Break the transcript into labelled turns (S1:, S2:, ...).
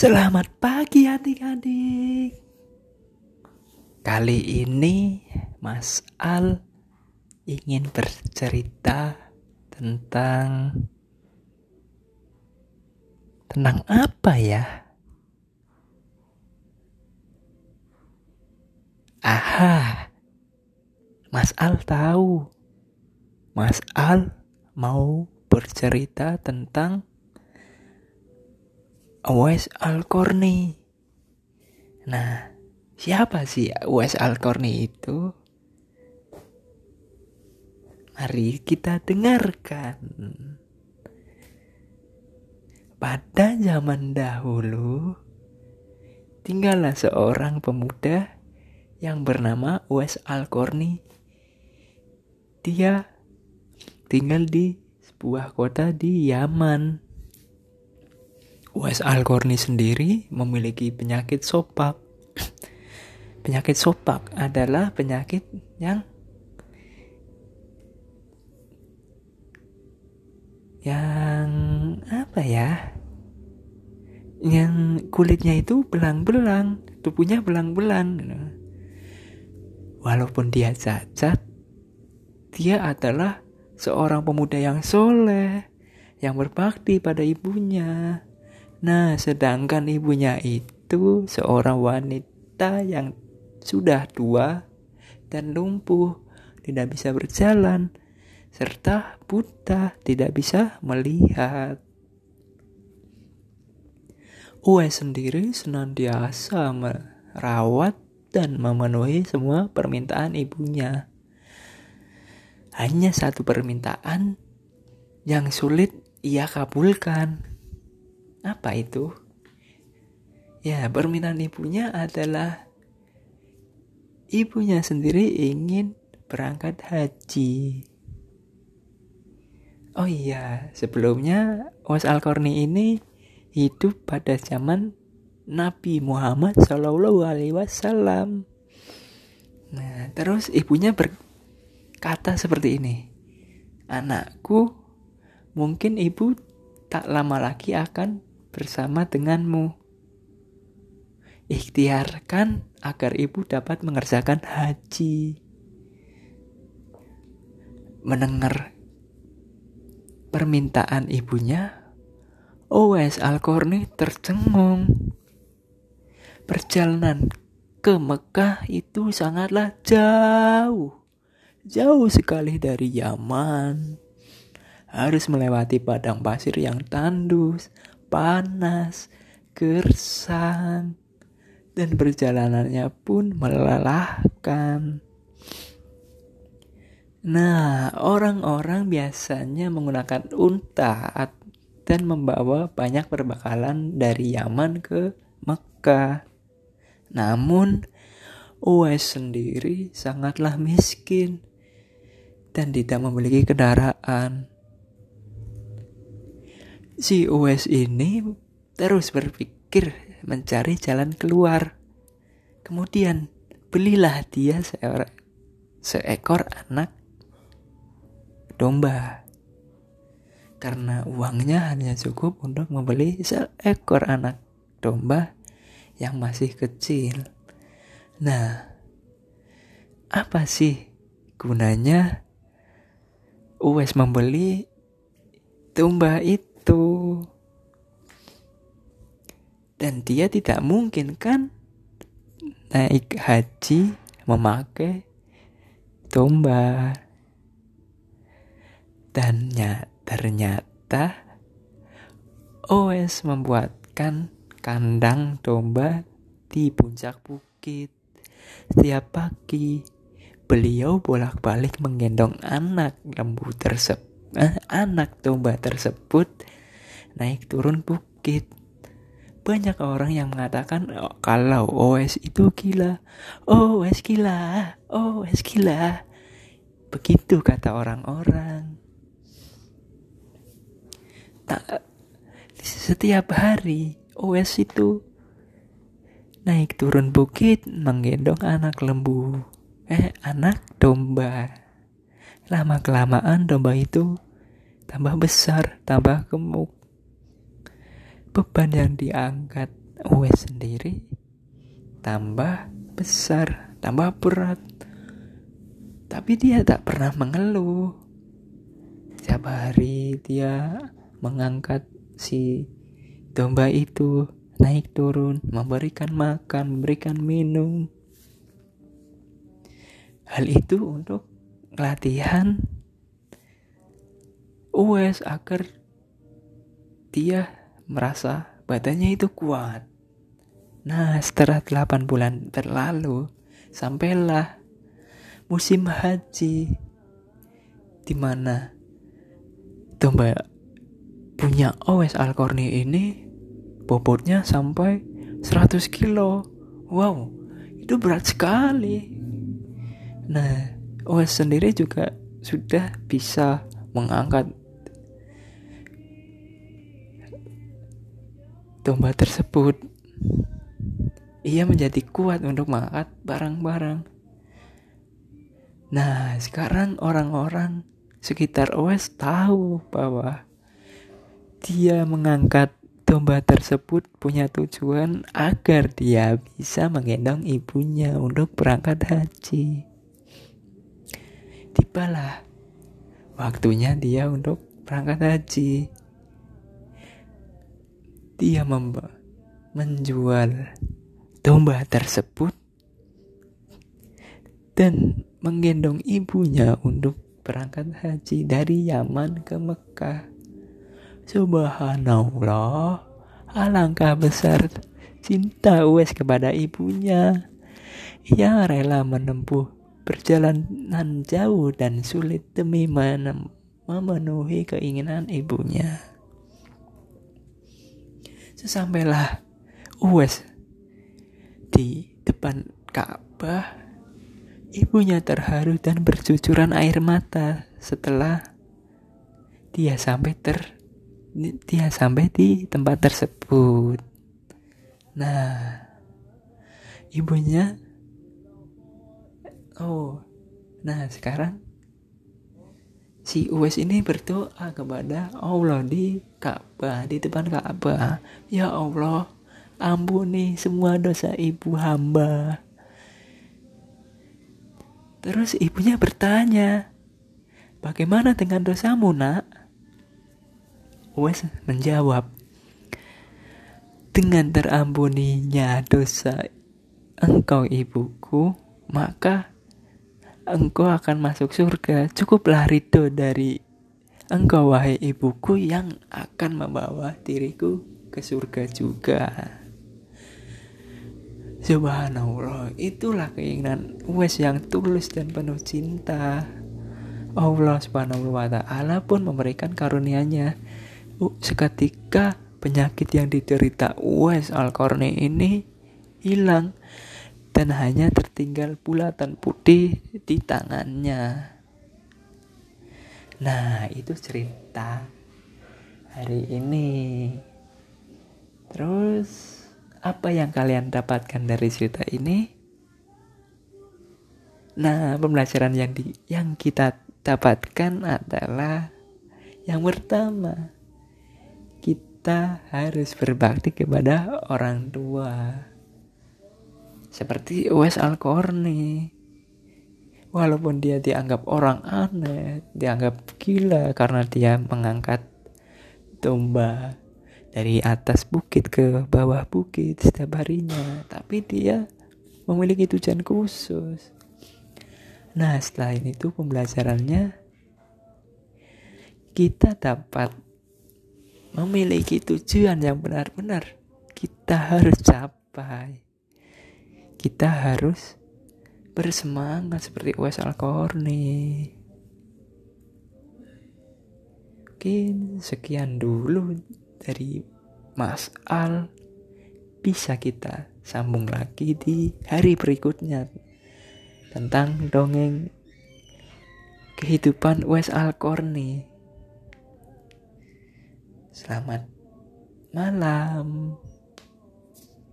S1: Selamat pagi adik-adik. Kali ini Mas Al ingin bercerita tentang tentang apa ya? Aha. Mas Al tahu. Mas Al mau bercerita tentang Uwais Al-Qarni. Nah, siapa sih Uwais Al-Qarni itu? Mari kita dengarkan. Pada zaman dahulu, tinggallah seorang pemuda yang bernama Uwais Al-Qarni. Dia tinggal di sebuah kota di Yaman. Uwais Al-Qarni sendiri memiliki penyakit sopak. penyakit sopak adalah penyakit yang yang apa ya? Yang kulitnya itu belang-belang, tubuhnya belang-belang. Walaupun dia cacat, dia adalah seorang pemuda yang soleh, yang berbakti pada ibunya. Nah, sedangkan ibunya itu seorang wanita yang sudah tua dan lumpuh, tidak bisa berjalan, serta buta, tidak bisa melihat. Uwe sendiri senantiasa merawat dan memenuhi semua permintaan ibunya. Hanya satu permintaan yang sulit ia kabulkan apa itu? Ya, permintaan ibunya adalah ibunya sendiri ingin berangkat haji. Oh iya, sebelumnya Was Al-Qarni ini hidup pada zaman Nabi Muhammad Shallallahu Alaihi Wasallam. Nah, terus ibunya berkata seperti ini, anakku, mungkin ibu tak lama lagi akan bersama denganmu. Ikhtiarkan agar ibu dapat mengerjakan haji. Mendengar permintaan ibunya, Owes Al-Qarni tercengung. Perjalanan ke Mekah itu sangatlah jauh. Jauh sekali dari Yaman. Harus melewati padang pasir yang tandus, panas, gersang, dan perjalanannya pun melelahkan. Nah, orang-orang biasanya menggunakan unta dan membawa banyak perbekalan dari Yaman ke Mekah. Namun, Uwais sendiri sangatlah miskin dan tidak memiliki kendaraan si US ini terus berpikir mencari jalan keluar. Kemudian belilah dia seekor, seekor anak domba. Karena uangnya hanya cukup untuk membeli seekor anak domba yang masih kecil. Nah, apa sih gunanya US membeli domba itu. Dan dia tidak mungkin kan naik haji memakai domba. Dan ternyata OS membuatkan kandang domba di puncak bukit. Setiap pagi, beliau bolak-balik menggendong anak lembu tersebut eh, anak domba tersebut naik turun bukit. Banyak orang yang mengatakan oh, kalau OS itu gila. OS gila, OS gila. Begitu kata orang-orang. Setiap hari OS itu naik turun bukit menggendong anak lembu. Eh, anak domba. Lama kelamaan domba itu tambah besar, tambah gemuk. Beban yang diangkat Uwes sendiri tambah besar, tambah berat. Tapi dia tak pernah mengeluh. Setiap hari dia mengangkat si domba itu naik turun, memberikan makan, memberikan minum. Hal itu untuk latihan Uwes agar dia merasa badannya itu kuat. Nah, setelah 8 bulan berlalu, sampailah musim haji di mana domba punya Owes Alkorni ini bobotnya sampai 100 kilo. Wow, itu berat sekali. Nah, Owes sendiri juga sudah bisa mengangkat domba tersebut, ia menjadi kuat untuk mengangkat barang-barang. Nah, sekarang orang-orang sekitar OS tahu bahwa dia mengangkat domba tersebut punya tujuan agar dia bisa menggendong ibunya untuk berangkat haji. Tibalah waktunya dia untuk berangkat haji dia menjual domba tersebut dan menggendong ibunya untuk berangkat haji dari Yaman ke Mekah. Subhanallah, alangkah besar cinta Uwais kepada ibunya. Ia rela menempuh perjalanan jauh dan sulit demi memenuhi keinginan ibunya. Sesampailah. Uwais di depan Ka'bah, ibunya terharu dan bercucuran air mata. Setelah dia sampai ter dia sampai di tempat tersebut. Nah, ibunya oh, nah sekarang si Uwais ini berdoa kepada Allah di Ka'bah, di depan Ka'bah. Ya Allah, ampuni semua dosa ibu hamba. Terus ibunya bertanya, bagaimana dengan dosamu nak? Uwais menjawab, dengan terampuninya dosa engkau ibuku, maka engkau akan masuk surga. Cukuplah ridho dari engkau wahai ibuku yang akan membawa diriku ke surga juga. Subhanallah, itulah keinginan Wes yang tulus dan penuh cinta. Allah Subhanahu wa taala pun memberikan karunia-Nya. Seketika penyakit yang diderita Wes al ini hilang dan hanya tertinggal bulatan putih di tangannya. Nah, itu cerita hari ini. Terus, apa yang kalian dapatkan dari cerita ini? Nah, pembelajaran yang di yang kita dapatkan adalah yang pertama, kita harus berbakti kepada orang tua seperti Wes Al-Qarni. Walaupun dia dianggap orang aneh, dianggap gila karena dia mengangkat domba dari atas bukit ke bawah bukit setiap harinya, tapi dia memiliki tujuan khusus. Nah, setelah itu pembelajarannya kita dapat memiliki tujuan yang benar-benar kita harus capai kita harus bersemangat seperti Wes Alkorni. Mungkin sekian dulu dari Mas Al. Bisa kita sambung lagi di hari berikutnya tentang dongeng kehidupan Wes Alkorni. Selamat malam.